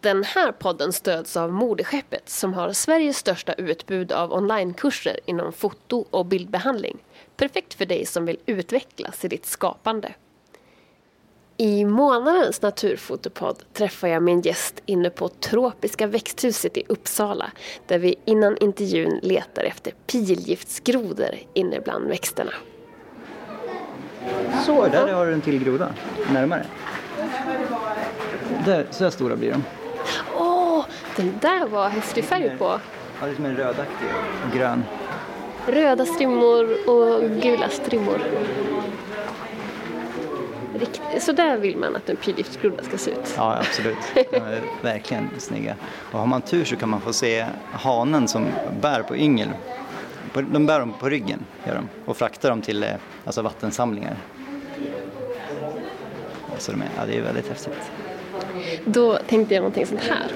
Den här podden stöds av Modeskeppet som har Sveriges största utbud av onlinekurser inom foto och bildbehandling. Perfekt för dig som vill utvecklas i ditt skapande. I månadens naturfotopodd träffar jag min gäst inne på Tropiska växthuset i Uppsala där vi innan intervjun letar efter pilgiftsgrodor inne bland växterna. Så, där har du en till groda. Närmare. Där, så här stora blir de. Åh, den där var häftig färg på. Ja, det är som en rödaktig och grön. Röda strimmor och gula strimmor. Så där vill man att en pilgiftsgroda ska se ut. Ja, absolut. De är verkligen snygga. Och har man tur så kan man få se hanen som bär på yngel. De bär dem på ryggen gör de, och fraktar dem till eh, alltså vattensamlingar. Så de är, ja, det är väldigt häftigt. Då tänkte jag någonting sånt här.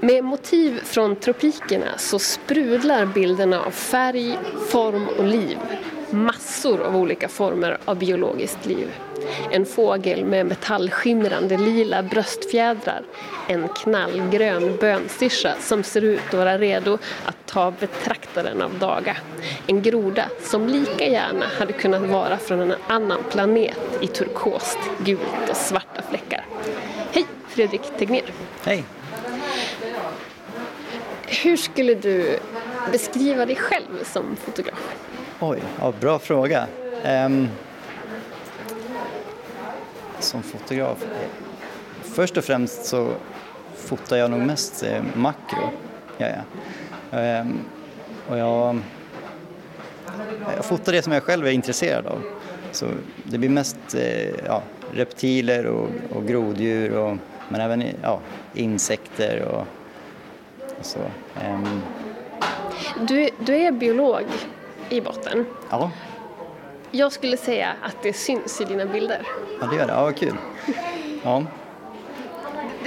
Med motiv från tropikerna så sprudlar bilderna av färg, form och liv. Massor av olika former av biologiskt liv. En fågel med metallskimrande lila bröstfjädrar. En knallgrön bönstyrsa som ser ut att vara redo att ta betraktaren av daga. En groda som lika gärna hade kunnat vara från en annan planet i turkost, gult och svarta fläckar. Fredrik Tegnér. Hej! Hur skulle du beskriva dig själv som fotograf? Oj, ja, bra fråga. Ehm, som fotograf? Först och främst så fotar jag nog mest eh, makro. Ja, ja. Ehm, och jag, jag fotar det som jag själv är intresserad av. Så det blir mest eh, ja, reptiler och, och groddjur och, men även ja, insekter och, och så. Ehm, Du, du är biolog i botten. ja, Jag skulle säga att det syns i dina bilder. ja, det gör det. Ja, vad kul. Ja.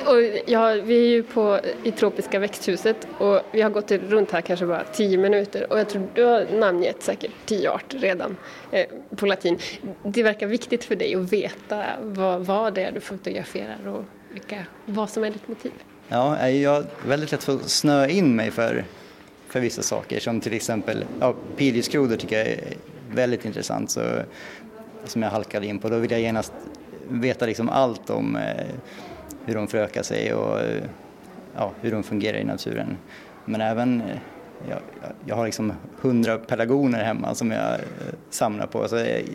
Och ja, vi är ju på, i tropiska växthuset och vi har gått runt här kanske bara tio minuter och jag tror du har namngett säkert tio arter redan eh, på latin. Det verkar viktigt för dig att veta vad, vad det är du fotograferar och vilka, vad som är ditt motiv. Ja, jag har väldigt lätt för att snöa in mig för, för vissa saker som till exempel ja, pilgrimsgrodor tycker jag är väldigt intressant så, som jag halkade in på. Då vill jag genast veta liksom allt om eh, hur de förökar sig och eh, ja, hur de fungerar i naturen. Men även, eh, jag, jag- har liksom hundra pelargoner hemma som jag eh, samlar på. Så, eh,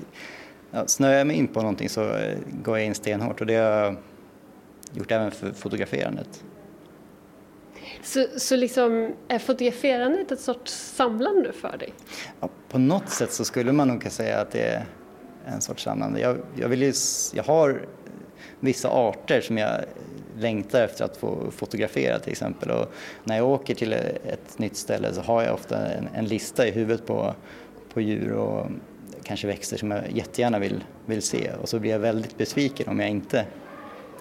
ja, snöar jag mig in på någonting så eh, går jag in stenhårt och det har gjort även för fotograferandet. Så, så liksom, är fotograferandet ett sorts samlande för dig? Ja, på något sätt så skulle man nog kunna säga att det är en sorts samlande. Jag, jag, vill ju, jag har vissa arter som jag längtar efter att få fotografera till exempel. Och när jag åker till ett nytt ställe så har jag ofta en, en lista i huvudet på, på djur och kanske växter som jag jättegärna vill, vill se. Och så blir jag väldigt besviken om jag inte,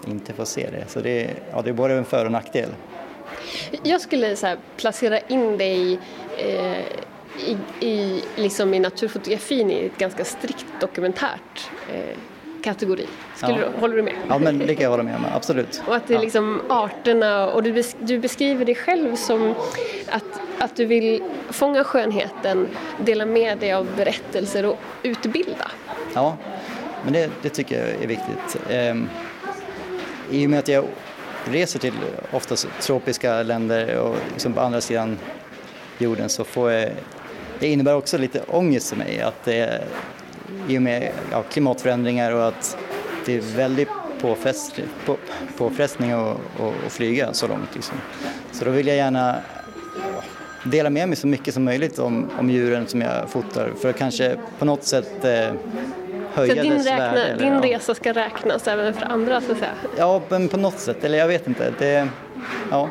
inte får se det. Så det, är- ja, det är både en för och nackdel. Jag skulle så här, placera in dig eh, i, i, liksom i naturfotografin i ett ganska strikt dokumentärt eh, kategori. Skulle Ja. du, håller du med? Ja, men det kan jag hålla med om, absolut. Och att det är liksom arterna och du, bes, du beskriver dig själv som att, att du vill fånga skönheten, dela med dig av berättelser och utbilda. Ja, men det, det tycker jag är viktigt. Ehm, i och med att jag reser till oftast tropiska länder och liksom på andra sidan jorden så får jag, det innebär också lite ångest för mig att det i och med ja, klimatförändringar och att det är väldigt påfrest, på, påfrestning att att- att flyga så långt. Liksom. Så då vill jag gärna dela med mig så mycket som möjligt om, om djuren som jag fotar för att kanske på något sätt eh, höja Så din, dess värde. räkna, eller, din ja. resa ska räknas även för andra så att säga. Ja, men på något sätt, eller jag vet inte. Det, ja.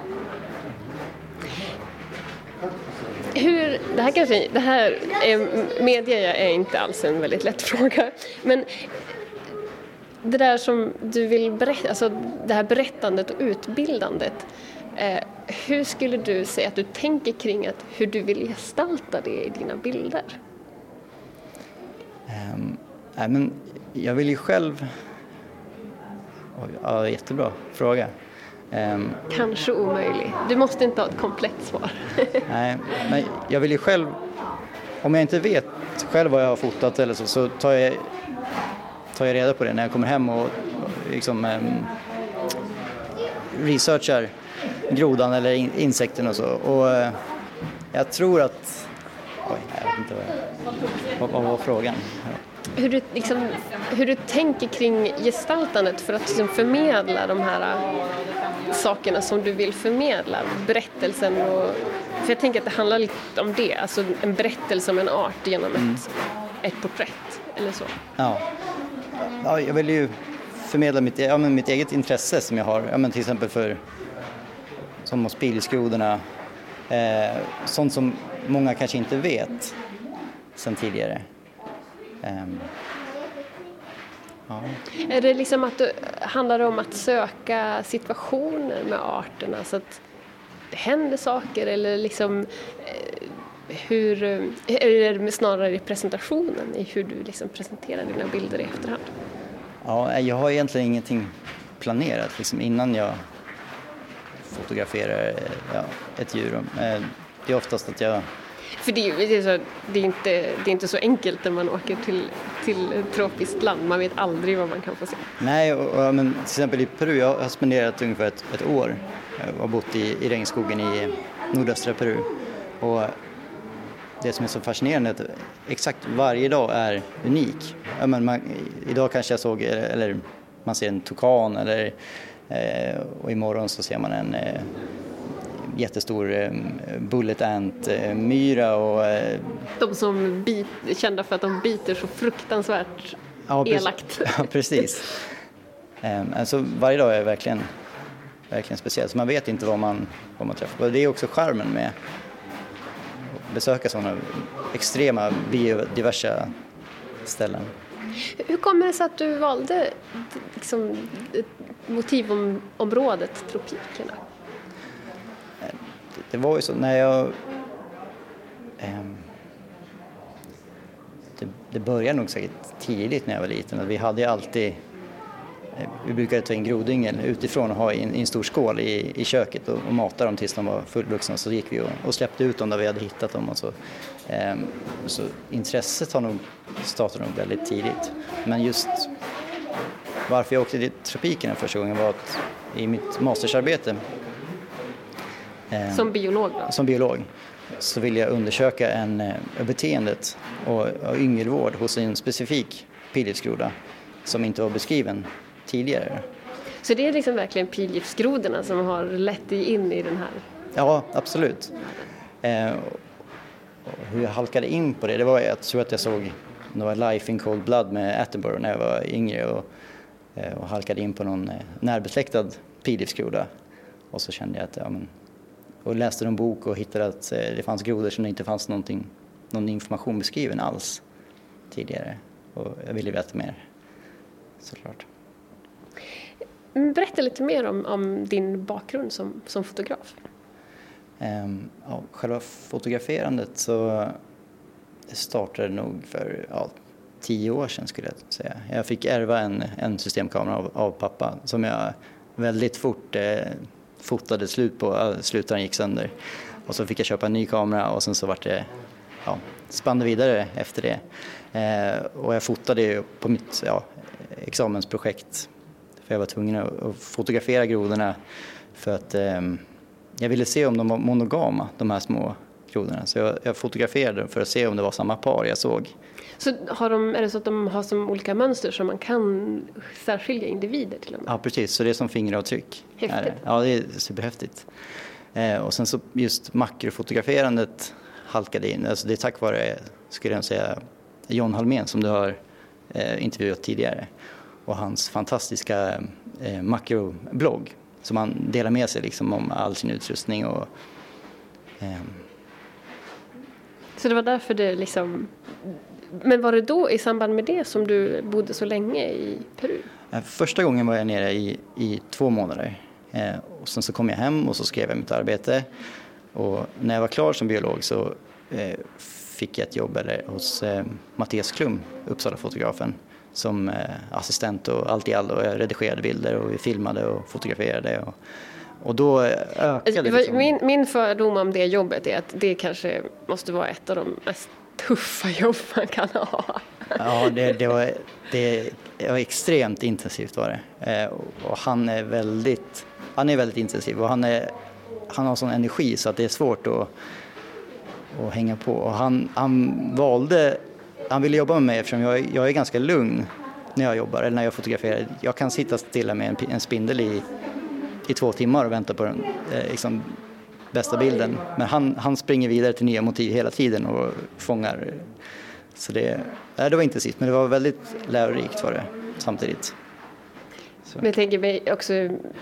Hur, det här kanske, det här är, jag är inte alls en väldigt lätt fråga. Men det där som du vill berätta, alltså det här berättandet och utbildandet. Eh, hur skulle du säga att du tänker kring att hur du vill gestalta det i dina bilder? Ehm, nej, men jag vill ju själv... Ja, jättebra fråga. Um, Kanske omöjlig. Du måste inte ha ett komplett svar. nej, men jag vill ju själv, om jag inte vet själv vad jag har fotat eller så, så tar jag, tar jag reda på det när jag kommer hem och liksom um, researchar grodan eller in, insekten och så. Och uh, jag tror att, oj, jag vet inte vad, vad, vad var frågan? Hur du, liksom, hur du tänker kring gestaltandet för att liksom förmedla de här äh, sakerna som du vill förmedla, berättelsen och... För jag tänker att det handlar lite om det, alltså en berättelse om en art genom ett, mm. ett porträtt eller så. Ja. ja, jag vill ju förmedla mitt, ja, men mitt eget intresse som jag har, ja, men till exempel för som hos pilgrimsgrodorna, eh, sånt som många kanske inte vet sen tidigare. Um, ja. Är det liksom att du, handlar det om att söka situationer med arterna så att det händer saker eller liksom eh, hur, är det snarare i presentationen, i hur du liksom presenterar dina bilder i efterhand? Ja, jag har egentligen ingenting planerat liksom innan jag fotograferar ja, ett djur. Eh, det är oftast att jag för det, det, är så, det, är inte, det är inte så enkelt när man åker till, till tropiskt land. Man vet aldrig vad man kan få se. Nej, och, och, men till exempel i Peru, jag har spenderat ungefär ett, ett år eh, och har bott i, i regnskogen i nordöstra Peru. Och det som är så fascinerande är att exakt varje dag är unik. Ja, men man, idag kanske jag såg, eh, eller man ser en tokan, eller eh, och imorgon så ser man en eh, jättestor eh, bullet ant-myra. Och, eh, de som bit, är kända för att de biter så fruktansvärt ja, elakt. Ja, precis. Ehm, alltså, varje dag är verkligen, verkligen speciell, så man vet inte vad man, vad man träffar på. Det är också charmen med att besöka sådana extrema biodiversa ställen. Hur kommer det sig att du valde liksom, motivområdet tropikerna? Det var ju så när jag... Eh, det, det började nog säkert tidigt när jag var liten. Vi hade alltid... Eh, vi brukade ta in grodyngel utifrån och ha i en, i en stor skål i, i köket och, och mata dem tills de var fullvuxna. Så gick vi och, och, släppte ut dem där vi hade hittat dem. Och så. Ehm, så intresset har nog startat nog väldigt tidigt. Men just varför jag åkte till tropikerna första gången var att i mitt mastersarbete som biolog då? Som biolog så vill jag undersöka en, eh, beteendet och, och yngelvård hos en specifik pilgiftsgroda som inte var beskriven tidigare. Så det är liksom verkligen pilgiftsgrodorna som har lett dig in i den här? Ja, absolut. Eh, hur jag halkade in på det, det var jag tror att jag såg var Life in Cold Blood med Attenborough när jag var yngre och, eh, och halkade in på någon närbesläktad pilgiftsgroda. Och så kände jag att ja, men, och läste en bok och hittade att eh, det fanns grodor som det inte fanns någonting, någon information beskriven alls tidigare. Och jag ville veta mer, såklart. Berätta lite mer om, om din bakgrund som, som fotograf. Um, ja, själva fotograferandet så startade nog för ja, tio år sedan skulle jag säga. Jag fick ärva en, en systemkamera av, av pappa som jag väldigt fort eh, fotade slut på, äh, slutaren gick sönder. Och så fick jag köpa en ny kamera och sen så vart det, ja, spann vidare efter det. Eh, och jag fotade ju på mitt ja, examensprojekt för jag var tvungen att fotografera grodorna för att eh, jag ville se om de var monogama, de här små grodorna. Så jag, jag fotograferade för att se om det var samma par jag såg. Så har de, är det så att de har som olika mönster så man kan särskilja individer till och med? Ja precis, så det är som fingeravtryck. Häftigt. Det. Ja det är superhäftigt. Eh, och sen så just makrofotograferandet halkade in, alltså det är tack vare, skulle jag säga, John Halmén som du har eh, intervjuat tidigare och hans fantastiska eh, makroblogg som han delar med sig liksom om all sin utrustning och eh, så det var därför det liksom men var det då i samband med det som du bodde så länge i Peru? Eh, första gången var jag nere i, i två månader. Eh, och sen så kom jag hem och så skrev jag mitt arbete. Och när jag var klar som biolog så eh, fick jag ett jobb eller, hos eh, Mattias Klum, Uppsala-fotografen, som eh, assistent och allt i allo. Jag redigerade bilder och vi filmade och fotograferade. Och, och då ökade alltså, liksom... min, min fördom om det jobbet är att det kanske måste vara ett av de mest tuffa jobb man kan ha. Ja, det, det, var, det var extremt intensivt var det. Och han är väldigt, han är väldigt intensiv och han, är, han har sån energi så att det är svårt att, att hänga på. Och han, han valde, han ville jobba med mig eftersom jag, jag är ganska lugn när jag jobbar eller när jag fotograferar. Jag kan sitta stilla med en, en spindel i, i två timmar och vänta på den eh, liksom, bästa bilden. Men han, han springer vidare till nya motiv hela tiden och fångar. Så det, det var intensivt men det var väldigt lärorikt var det samtidigt. Men jag tänker mig också,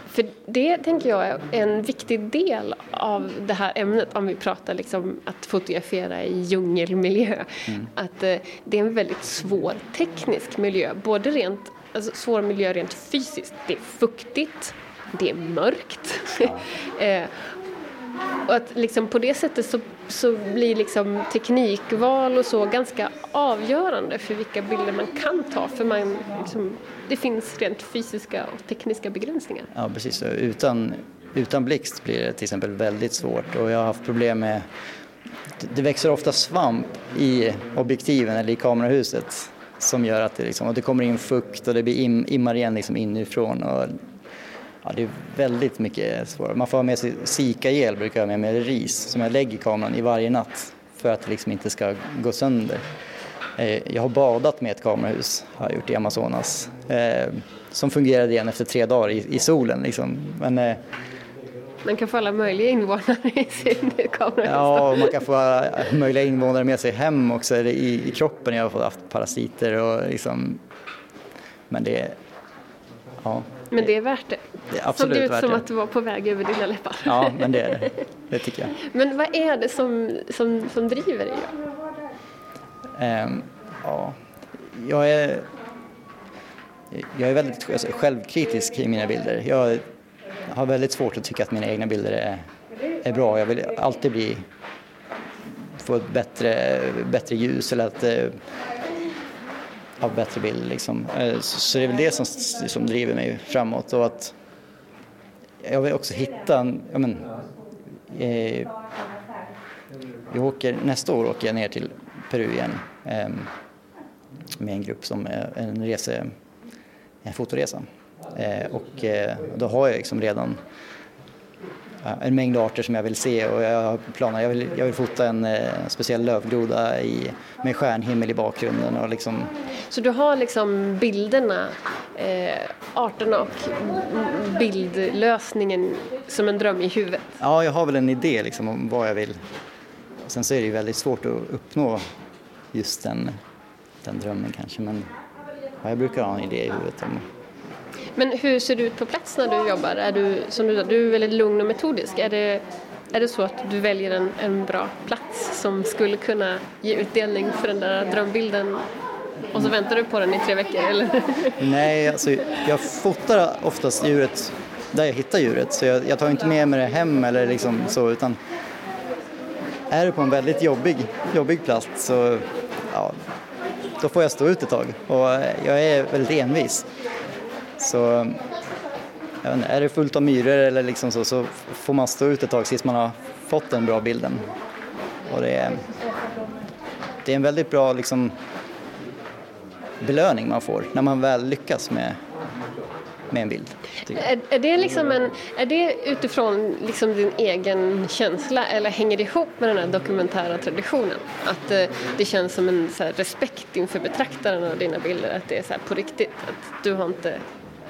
för det tänker jag är en viktig del av det här ämnet om vi pratar liksom att fotografera i djungelmiljö. Mm. Att eh, det är en väldigt svår teknisk miljö, både rent, alltså svår miljö rent fysiskt. Det är fuktigt, det är mörkt. Eh, och att liksom på det sättet så, så blir liksom teknikval och så ganska avgörande för vilka bilder man kan ta för man, liksom, det finns rent fysiska och tekniska begränsningar. Ja precis, utan, utan blixt blir det till exempel väldigt svårt och jag har haft problem med det växer ofta svamp i objektiven eller i kamerahuset som gör att det, liksom, och det kommer in fukt och det blir im, immar igen liksom inifrån och Ja, det är väldigt mycket svårare. Man får ha med sig Zika-gel, brukar jag ha med mig, ris, som jag lägger i kameran i varje natt för att det liksom inte ska gå sönder. Eh, jag har badat med ett kamerahus, har jag gjort i Amazonas, eh, som fungerade igen efter tre dagar i, i solen. Liksom. Men, eh, man kan få alla möjliga invånare i sin kamerahus. Ja, och man kan få alla möjliga invånare med sig hem också i, i kroppen. Jag har haft parasiter och liksom, men det, ja. Men det är värt det. Det är absolut Såg det ut som det. att du var på väg över dina läppar. Ja, men det är det. Det tycker jag. Men vad är det som, som, som driver dig? Um, ja, jag är, jag är väldigt alltså, självkritisk i mina bilder. Jag har väldigt svårt att tycka att mina egna bilder är, är bra. Jag vill alltid bli, få ett bättre, bättre ljus eller att eh, ha bättre bilder. Liksom. Eh, så det är väl det som, som driver mig framåt. Och att jag vill också hitta, en, ja men, eh, jag åker, nästa år åker jag ner till Peru igen eh, med en grupp som är en, rese, en fotoresa. Eh, och eh, då har jag liksom redan en mängd arter som jag vill se och jag har planer. Jag vill, jag vill fota en eh, speciell lövgroda i, med stjärnhimmel i bakgrunden. Och liksom... Så du har liksom bilderna, eh, arterna och bildlösningen som en dröm i huvudet? Ja, jag har väl en idé liksom om vad jag vill. Sen så är det ju väldigt svårt att uppnå just den, den drömmen kanske men ja, jag brukar ha en idé i huvudet om men hur ser det ut på plats när du jobbar? Är du, som du, du är väldigt lugn och metodisk. Är det, är det så att du väljer en, en bra plats som skulle kunna ge utdelning för den där drömbilden och så väntar du på den i tre veckor eller? Nej, alltså jag fotar oftast djuret där jag hittar djuret så jag, jag tar inte med mig det hem eller liksom så utan är det på en väldigt jobbig, jobbig plats så ja, då får jag stå ut ett tag och jag är väldigt envis. Så inte, är det fullt av myror eller liksom så, så får man stå ut ett tag tills man har fått den bra bilden. Och det är, det är en väldigt bra liksom, belöning man får när man väl lyckas med, med en bild. Är, är, det liksom en, är det utifrån liksom din egen känsla eller hänger det ihop med den här dokumentära traditionen? Att eh, det känns som en så respekt inför betraktaren av dina bilder, att det är så på riktigt, att du har inte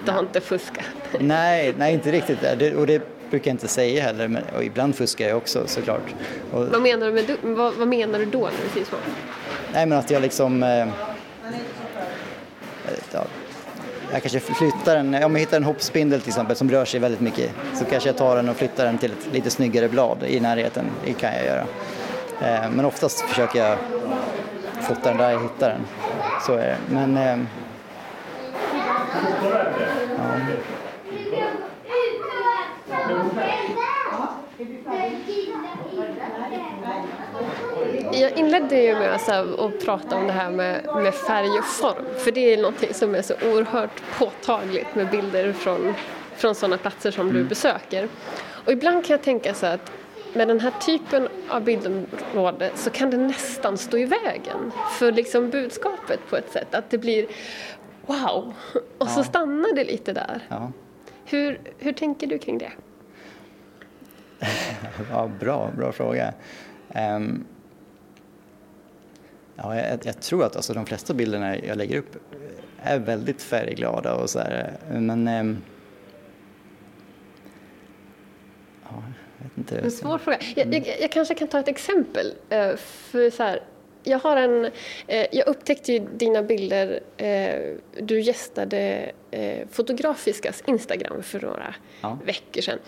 du har inte fuskat? Nej, nej inte riktigt. Det, och det brukar jag inte säga heller, men, och ibland fuskar jag också såklart. Och, vad, menar du med, vad, vad, menar du då när du säger så? Nej, men att jag liksom... Eh, ja, jag kanske flyttar den, om jag hittar en hoppspindel till exempel som rör sig väldigt mycket så kanske jag tar den och flyttar den till ett lite snyggare blad i närheten. Det kan jag göra. Eh, men oftast försöker jag fota den där jag hittar den. Så är det. Men eh, Jag inledde ju med att, att prata om det här med, med färg och form, för det är någonting som är så oerhört påtagligt med bilder från, från sådana platser som du besöker. Och ibland kan jag tänka så att med den här typen av bildområde så kan det nästan stå i vägen för liksom budskapet på ett sätt. Att det blir wow, och så stannar det lite där. Ja. Hur, hur tänker du kring det? ja, bra, bra fråga. Um, ja, jag, jag, tror att alltså, de flesta bilderna jag lägger upp är väldigt färgglada och så här, men um, ja, jag vet inte. En svår fråga. Jag, jag, jag, kanske kan ta ett exempel. Eh, för så här, jag, har en, eh, jag upptäckte ju dina bilder, eh, du gästade Fotografiskas Instagram för några ja. veckor sedan.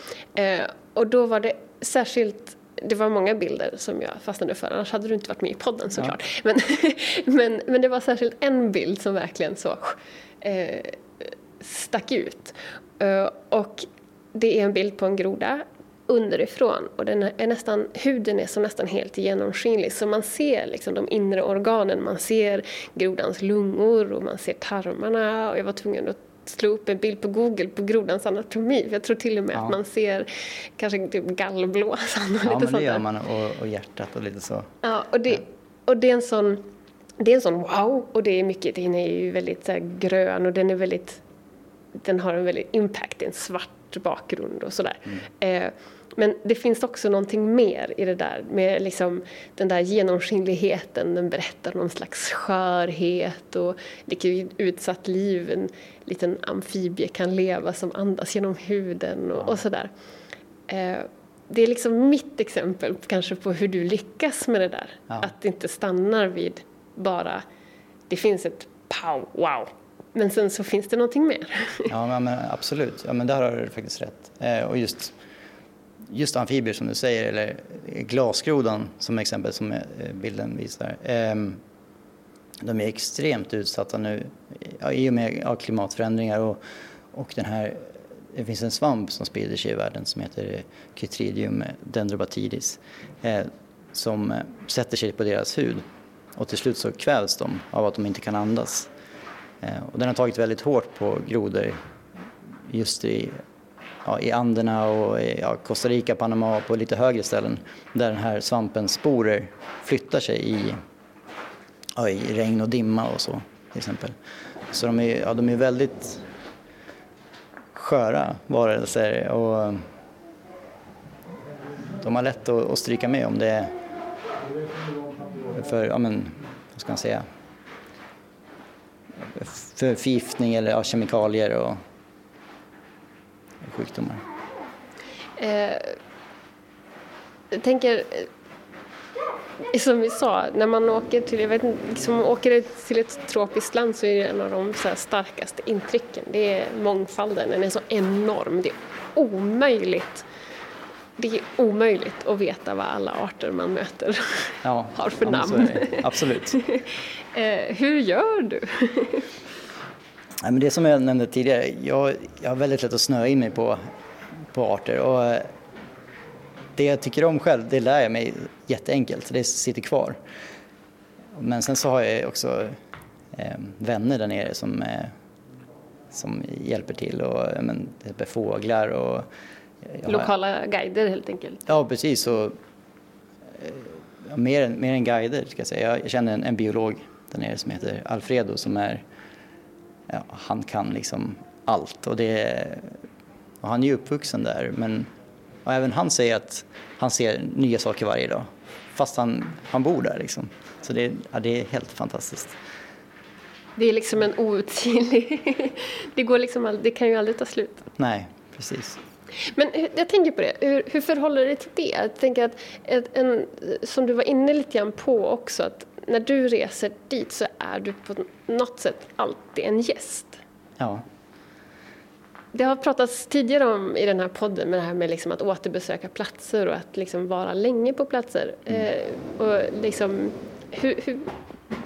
Och då var det särskilt det var många bilder som jag fastnade för, annars hade du inte varit med i podden såklart. Ja. Men, men, men det var särskilt en bild som verkligen så eh, stack ut. Uh, och det är en bild på en groda underifrån och den är nästan, huden är så nästan helt genomskinlig så man ser liksom de inre organen, man ser grodans lungor och man ser tarmarna och jag var tvungen att slå upp en bild på Google på grodans anatomi. För jag tror till och med ja. att man ser kanske typ gallblåsan och ja, lite sånt Ja, men det gör man och, och, hjärtat och lite så. Ja, och det, och det är en sån det är en sån wow och det är mycket, den är ju väldigt så här, grön och den är väldigt den har en väldigt impact, en svart bakgrund och sådär. Mm. Eh, men det finns också någonting mer i det där med liksom den där genomskinligheten. Den berättar om någon slags skörhet och vilket utsatt liv en liten amfibie kan leva som andas genom huden och, och sådär. Eh, det är liksom mitt exempel kanske på hur du lyckas med det där. Ja. Att det inte stannar vid bara det finns ett pow, wow. Men sen så finns det någonting mer. Ja, men absolut. Ja, men där har du faktiskt rätt. Eh, och just just amfibier som du säger, eller glasgrodan som exempel som eh, bilden visar. Ehm, de är extremt utsatta nu i och med klimatförändringar och, och den här, det finns en svamp som sprider sig i världen som heter Chytridium dendrobatidis eh, som eh, sätter sig på deras hud och till slut så kvävs de av att de inte kan andas. Och den har tagit väldigt hårt på grodor just i ja, i Anderna och ja, Costa Rica, Panama och på lite högre ställen där den här svampens sporer flyttar sig i, ja, i regn och dimma och så till exempel. Så de är, ja, de är väldigt sköra varelser och de har lätt att, att stryka med om det är för, ja men, vad ska man säga, för förgiftning eller ja, kemikalier och sjukdomar? Eh, jag tänker, eh, som vi sa, när man åker till, jag vet liksom åker till ett tropiskt land så är det en av de så starkaste intrycken. Det är mångfalden, den är så enorm. Det är omöjligt det är omöjligt att veta vad alla arter man möter ja, har för namn. Absolut. eh, hur gör du? Nej, men det som jag nämnde tidigare, jag, jag har väldigt lätt att snöa in mig på, på arter och eh, det jag tycker om själv, det lär jag mig jätteenkelt, det sitter kvar. Men sen så har jag också eh, vänner där nere som, eh, som hjälper till och men, det är fåglar och... Lokala har, guider helt enkelt? Ja, precis. Och, eh, mer, mer än guider ska jag säga. Jag, jag känner en, en biolog där nere som heter Alfredo som är ja, han kan liksom allt. Och, det, och han är ju uppvuxen där men även han säger att han ser nya saker varje dag fast han, han bor där. Liksom. Så det, ja, det är helt fantastiskt. Det är liksom en outsinlig... det, går liksom, det kan ju aldrig ta slut. Nej, precis. Men jag tänker på det, hur, hur förhåller du dig till det? Jag tänker att en, som du var inne lite grann på också, att när du reser dit så är du på något sätt alltid en gäst. Ja. Det har pratats tidigare om i den här podden med det här med liksom att återbesöka platser och att liksom vara länge på platser. Mm. Eh, och liksom, hur, hur,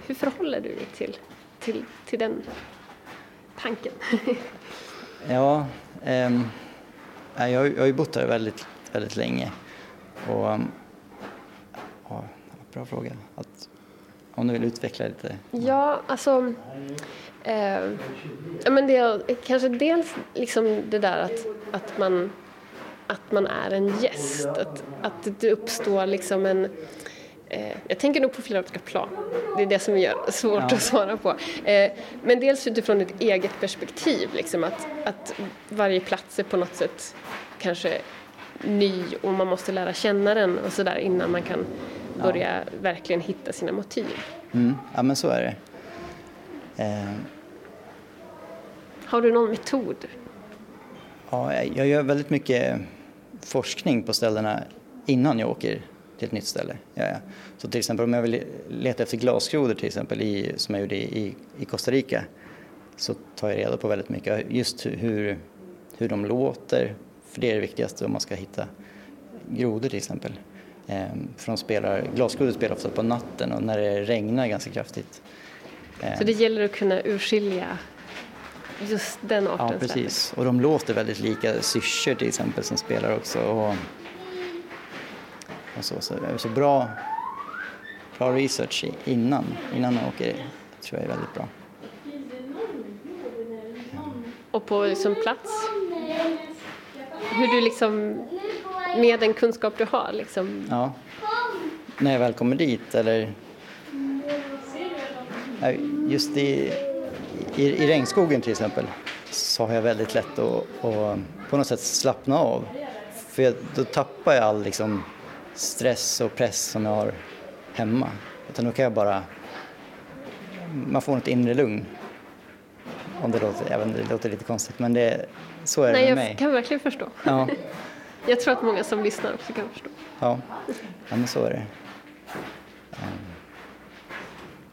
hur förhåller du dig till, till, till den tanken? ja, eh, jag, jag har ju bott här väldigt, väldigt länge Och, ja, bra fråga. Att, om du vill utveckla lite? Ja, alltså... Eh, men det är kanske dels liksom det där att, att, man, att man är en gäst. Att, att det uppstår liksom en... Eh, jag tänker nog på flera olika plan. Det är det som gör svårt ja. att svara på. Eh, men dels utifrån ett eget perspektiv, liksom att, att varje plats är på något sätt kanske ny och man måste lära känna den och sådär innan man kan börja ja. verkligen hitta sina motiv. Mm. Ja men så är det. Eh. Har du någon metod? Ja, jag gör väldigt mycket forskning på ställena innan jag åker till ett nytt ställe. Ja, ja. Så till exempel om jag vill leta efter glasgrodor till exempel i, som jag gjorde i, i Costa Rica så tar jag reda på väldigt mycket just hur, hur de låter, för det är det viktigaste om man ska hitta grodor till exempel. Ehm, för de spelar, glasgrodor spelar ofta på natten och när det regnar ganska kraftigt. Ehm. Så det gäller att kunna urskilja just den arten? Ja, precis. Och de låter väldigt lika syrsor till exempel som spelar också. Och, och så, så, så bra, bra research innan, innan man åker tror jag är väldigt bra. Och på liksom plats? Hur du liksom med den kunskap du har liksom. Ja. När jag väl kommer dit eller just i, i, i regnskogen till exempel så har jag väldigt lätt att, att på något sätt slappna av. För jag, då tappar jag all liksom, stress och press som jag har hemma. Utan då kan jag bara, man får ett inre lugn. Om det låter, även det låter lite konstigt men det, så är Nej, det med mig. Nej, jag kan verkligen förstå. Ja. Jag tror att många som lyssnar också kan förstå. Ja, ja men så är det. Um.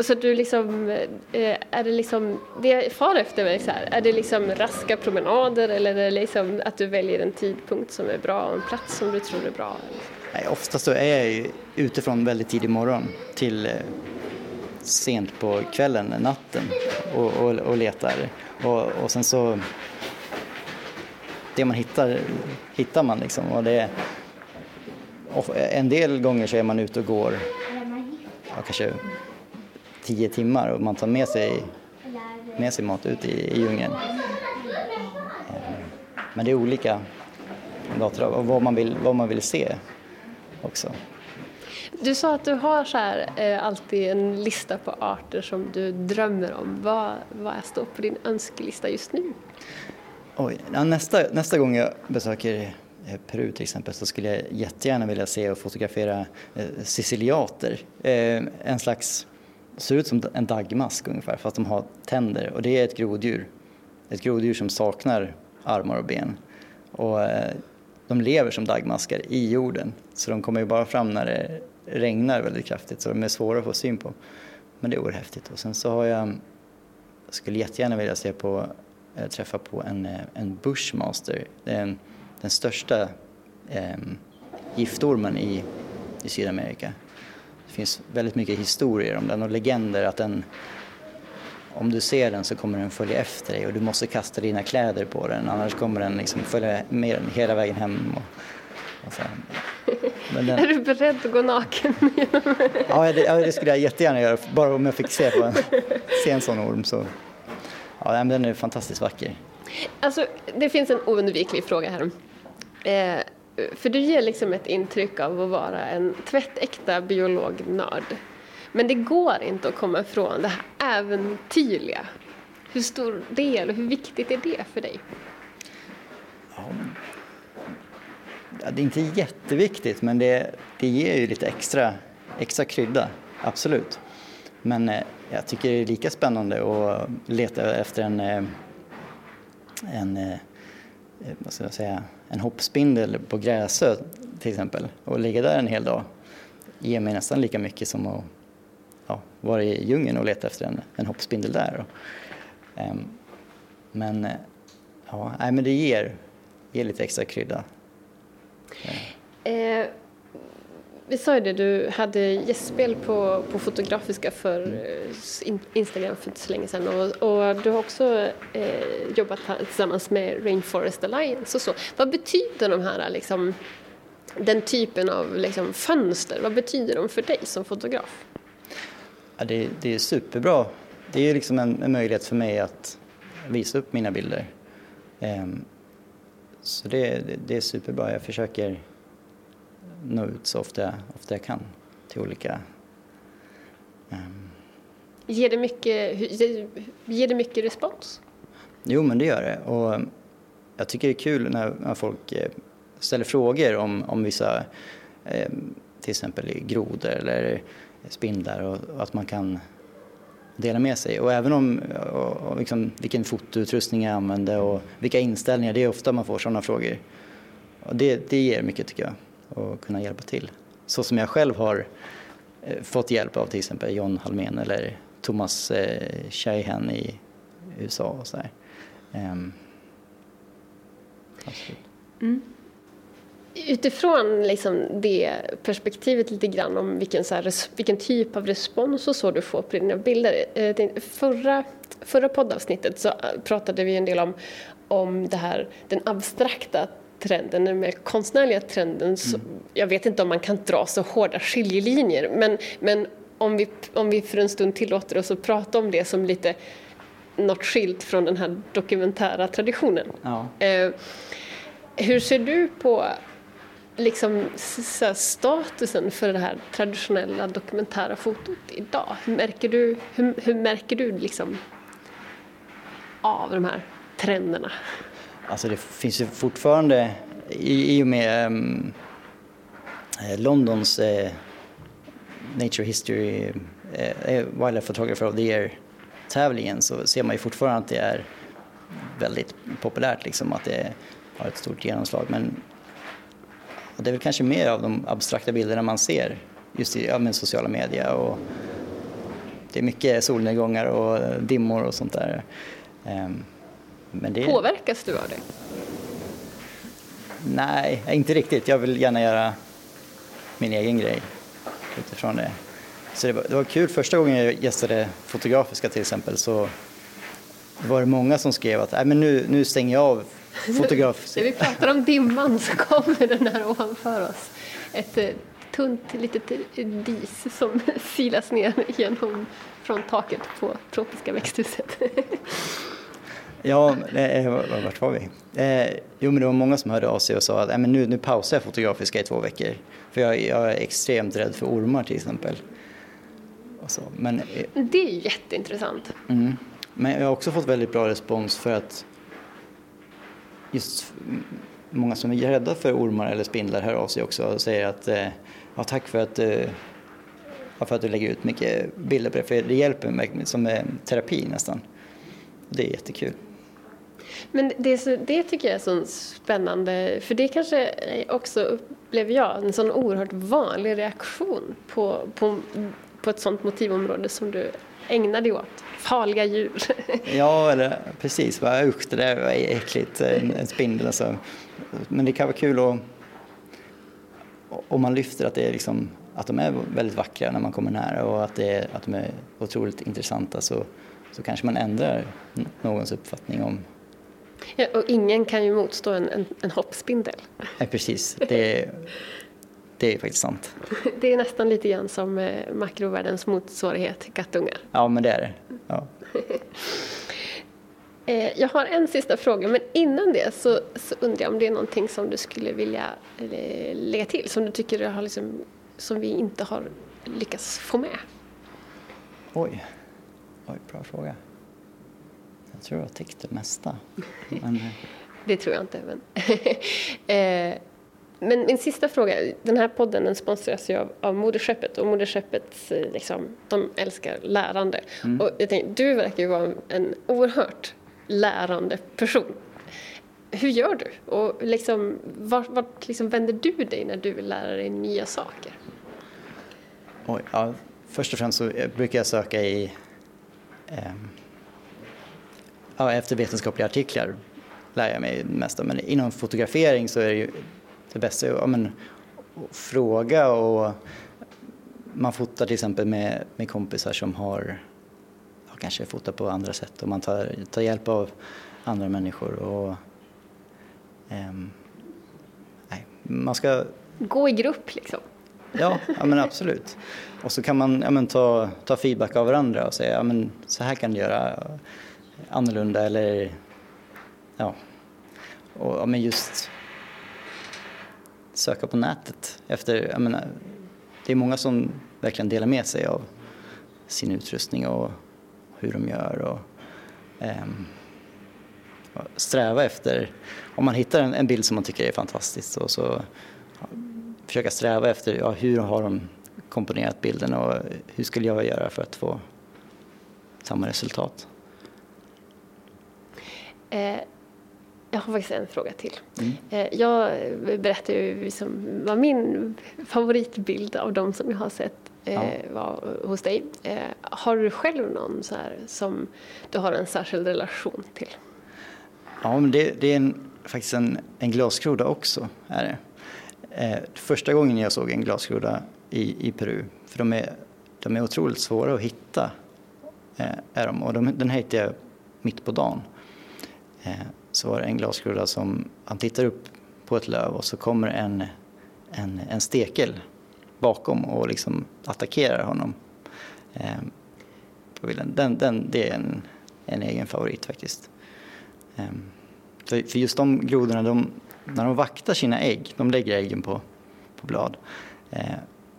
Så du liksom, eh, är det liksom, det jag far efter mig så här, är det liksom raska promenader eller är det liksom att du väljer en tidpunkt som är bra och en plats som du tror är bra? Nej, oftast så är jag ju utifrån väldigt tidig morgon till eh, sent på kvällen, natten och, och, och letar. Och, och sen så det man hittar, hittar man liksom. Och det, och en del gånger så är man ute och går ja, kanske tio timmar och man tar med sig, med sig mat ut i, i djungeln. Men det är olika gator och vad man vill, vad man vill se också. Du sa att du har så här, eh, alltid en lista på arter som du drömmer om. Vad, vad står på din önskelista just nu? Oj, nästa, nästa gång jag besöker eh, Peru till exempel så skulle jag jättegärna vilja se och fotografera eh, siciliater. Eh, en slags, ser ut som en dagmask ungefär fast de har tänder och det är ett groddjur. Ett groddjur som saknar armar och ben. Och eh, de lever som dagmaskar i jorden så de kommer ju bara fram när det regnar väldigt kraftigt så de är svåra att få syn på. Men det är oerhört häftigt. Och sen så har jag skulle jättegärna vilja se på eh, träffa på en, eh, en bushmaster. Det är en, den största eh, giftormen i, i Sydamerika. Det finns väldigt mycket historier om den och legender att den om du ser den så kommer den följa efter dig och du måste kasta dina kläder på den annars kommer den liksom följa med hela vägen hem. Och, och så. Den... Är du beredd att gå naken? ja, det, ja, det skulle jag jättegärna göra, bara om jag fick se, på en, se en sån orm. Så. Ja, den är fantastiskt vacker. Alltså, det finns en oundviklig fråga här. Eh, för du ger liksom ett intryck av att vara en tvättäkta biolognörd. Men det går inte att komma ifrån det här äventyrliga. Hur stor del och hur viktigt är det för dig? Ja, det är inte jätteviktigt men det, det ger ju lite extra, extra krydda, absolut. Men eh, jag tycker det är lika spännande att leta efter en, eh, en, eh, vad ska jag säga, en hoppspindel på Gräsö till exempel och ligga där en hel dag ger mig nästan lika mycket som att ja, vara i djungeln och leta efter en, en hoppspindel där. Ehm, men, ja, nej, men det ger, ger lite extra krydda. Eh, vi sa ju det, du hade gästspel på, på Fotografiska för mm. Instagram för inte så länge sedan och, och du har också eh, jobbat tillsammans med Rainforest Alliance och så. Vad betyder de här liksom, den typen av liksom, fönster, vad betyder de för dig som fotograf? Ja, det, det är superbra. Det är liksom en, en, möjlighet för mig att visa upp mina bilder. Um, så det, det, det, är superbra. Jag försöker nå ut så ofta, ofta jag kan till olika um... Ger, det mycket, ger det mycket respons? Jo, men det gör det. Och jag tycker det är kul när, när folk eh, ställer frågor om, om vissa, eh, till exempel grodor eller spindlar och, och, att man kan dela med sig. Och även om och, och liksom, vilken fotoutrustning jag använder och vilka inställningar, det är ofta man får sådana frågor. Och det, det ger mycket tycker jag, och kunna hjälpa till. Så som jag själv har eh, fått hjälp av till exempel John Halmén eller Thomas eh, i USA och så där. Um, ehm, mm. Utifrån liksom det perspektivet lite grann om vilken, så här, vilken typ av respons och så du får på dina bilder. Eh, förra, förra poddavsnittet så eh, pratade vi en del om, om det här, den abstrakta trenden, den mer konstnärliga trenden. Mm. jag vet inte om man kan dra så hårda skiljelinjer men, men om, vi, om vi för en stund tillåter oss att prata om det som lite något skilt från den här dokumentära traditionen. Ja. Eh, hur ser du på liksom, statusen för det här traditionella dokumentära fotot idag? Hur märker du, hur, hur märker du liksom av de här trenderna? Alltså det finns ju fortfarande, i, i och med um, Londons uh, Nature History uh, Wildlife Photographer of the Year-tävlingen så ser man ju fortfarande att det är väldigt populärt, liksom, att det har ett stort genomslag. Men och det är väl kanske mer av de abstrakta bilderna man ser just i ja, sociala medier. Och det är mycket solnedgångar och dimmor och sånt där. Um, det... Påverkas du av det? Nej, inte riktigt. Jag vill gärna göra min egen grej utifrån det. Så det var, det var kul första gången jag gästade Fotografiska till exempel så var det många som skrev att Nej, men nu, nu stänger jag av fotograf. När vi pratar om dimman så kommer den här ovanför oss. Ett eh, tunt litet dis som silas ner genom från taket på tropiska växthuset. Ja, eh, vart var vi? Eh, jo, men det var många som hörde av sig och sa att eh, men nu, nu pausar jag Fotografiska i två veckor. För jag, jag är extremt rädd för ormar till exempel. Så, men, eh, det är jätteintressant. Mm, men jag har också fått väldigt bra respons för att just många som är rädda för ormar eller spindlar hör av sig också och säger att eh, ja, tack för att, eh, för att du lägger ut mycket bilder på det, för det hjälper mig som terapi nästan. Det är jättekul. Men det, så, det tycker jag är så spännande, för det kanske också upplever jag en sån oerhört vanlig reaktion på, på, på ett sånt motivområde som du ägnar dig åt farliga djur. ja, eller precis. Usch, det där var äckligt, en, en spindel. Alltså. Men det kan vara kul att, om man lyfter att, det är liksom, att de är väldigt vackra när man kommer nära och att, det är, att de är otroligt intressanta så, så kanske man ändrar någons uppfattning om Ja, och ingen kan ju motstå en, en, en hoppspindel. Nej, precis. Det, det är faktiskt sant. Det är nästan lite grann som eh, makrovärldens motsvarighet kattungar. Ja, men det är det. Ja. Eh, jag har en sista fråga, men innan det så, så, undrar jag om det är någonting som du skulle vilja lägga till, som du tycker har liksom, som vi inte har lyckats få med? Oj, Oj bra fråga. Jag tror jag täckte det mesta. Men... det tror jag inte. Men eh, men min sista fråga, den här podden den sponsras ju av, av Moderskeppet och Moderskeppet eh, liksom, de älskar lärande. Mm. Och jag tänkte, du verkar ju vara en, en oerhört lärande person. Hur gör du? Och liksom, vart, vart liksom vänder du dig när du vill lära dig nya saker? Oj, ja, först och främst så brukar jag söka i eh, ja, efter vetenskapliga artiklar lär jag mig mest Men inom fotografering så är det ju det bästa ja, men, att fråga och man fotar till exempel med, med kompisar som har ja, kanske fotar på andra sätt och man tar, tar hjälp av andra människor. Och, um, nej, man ska gå i grupp liksom. Ja, ja men absolut. Och så kan man ja, men, ta, ta feedback av varandra och säga ja, men, så här kan du göra annorlunda eller ja, och, ja men just söka på nätet efter, jag menar, det är många som verkligen delar med sig av sin utrustning och hur de gör och eh, sträva efter, om man hittar en, en, bild som man tycker är fantastisk så, så försöka sträva efter ja, hur har de komponerat bilden och hur skulle jag göra för att få samma resultat. Eh, jag har faktiskt en fråga till. Mm. Eh, jag berättade ju liksom vad min favoritbild av de som jag har sett eh, ja. var hos dig. Eh, har du själv någon så här som du har en särskild relation till? Ja, men det, det är en, faktiskt en, en glasgroda också. Är det. Eh, första gången jag såg en glasgroda i, i Peru, för de är, de är otroligt svåra att hitta, eh, är de, och de, den hittade jag mitt på dagen. Eh, så var det en glasgroda som, han tittar upp på ett löv och så kommer en, en, en stekel bakom och liksom attackerar honom. Eh, på bilden. Den, den, det är en, en egen favorit faktiskt. Eh, för, för just de grodorna, de, när de vaktar sina ägg, de lägger äggen på, på blad. Eh,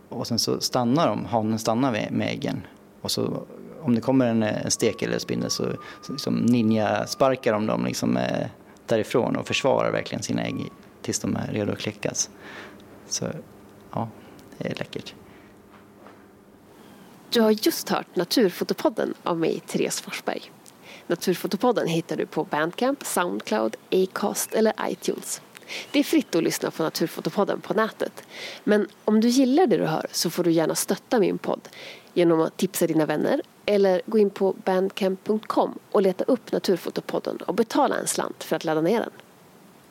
och sen så stannar de, hanen stannar med, med äggen. Och så om det kommer en, eh, en stek eller spindel så, så liksom ninja-sparkar de dem liksom, eh, därifrån och försvarar verkligen sina ägg tills de är redo att kläckas. Så ja, det är läckert. Du har just hört Naturfotopodden av mig, Therese Forsberg. Naturfotopodden hittar du på Bandcamp, Soundcloud, Acast eller iTunes. Det är fritt att lyssna på Naturfotopodden på nätet. Men om du gillar det du hör så får du gärna stötta min podd genom att tipsa dina vänner eller gå in på bandcamp.com och leta upp Naturfotopodden och betala en slant för att ladda ner den.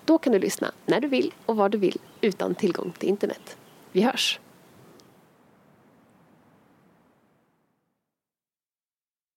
Då kan du lyssna när du vill och var du vill utan tillgång till internet. Vi hörs!